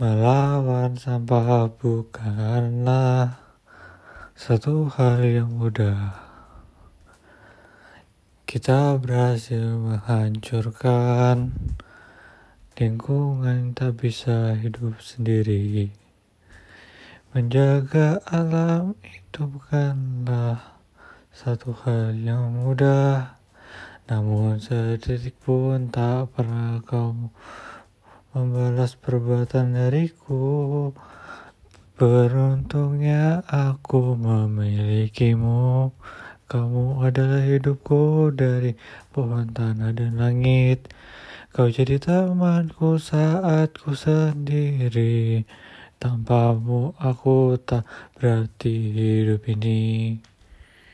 Melawan sampah bukanlah satu hal yang mudah. Kita berhasil menghancurkan lingkungan tak bisa hidup sendiri. Menjaga alam itu bukanlah satu hal yang mudah. Namun sedetik pun tak pernah kau membalas perbuatan dariku. Beruntungnya aku memilikimu. Kamu adalah hidupku dari pohon tanah dan langit. Kau jadi temanku saat ku sendiri. Tanpamu aku tak berarti hidup ini.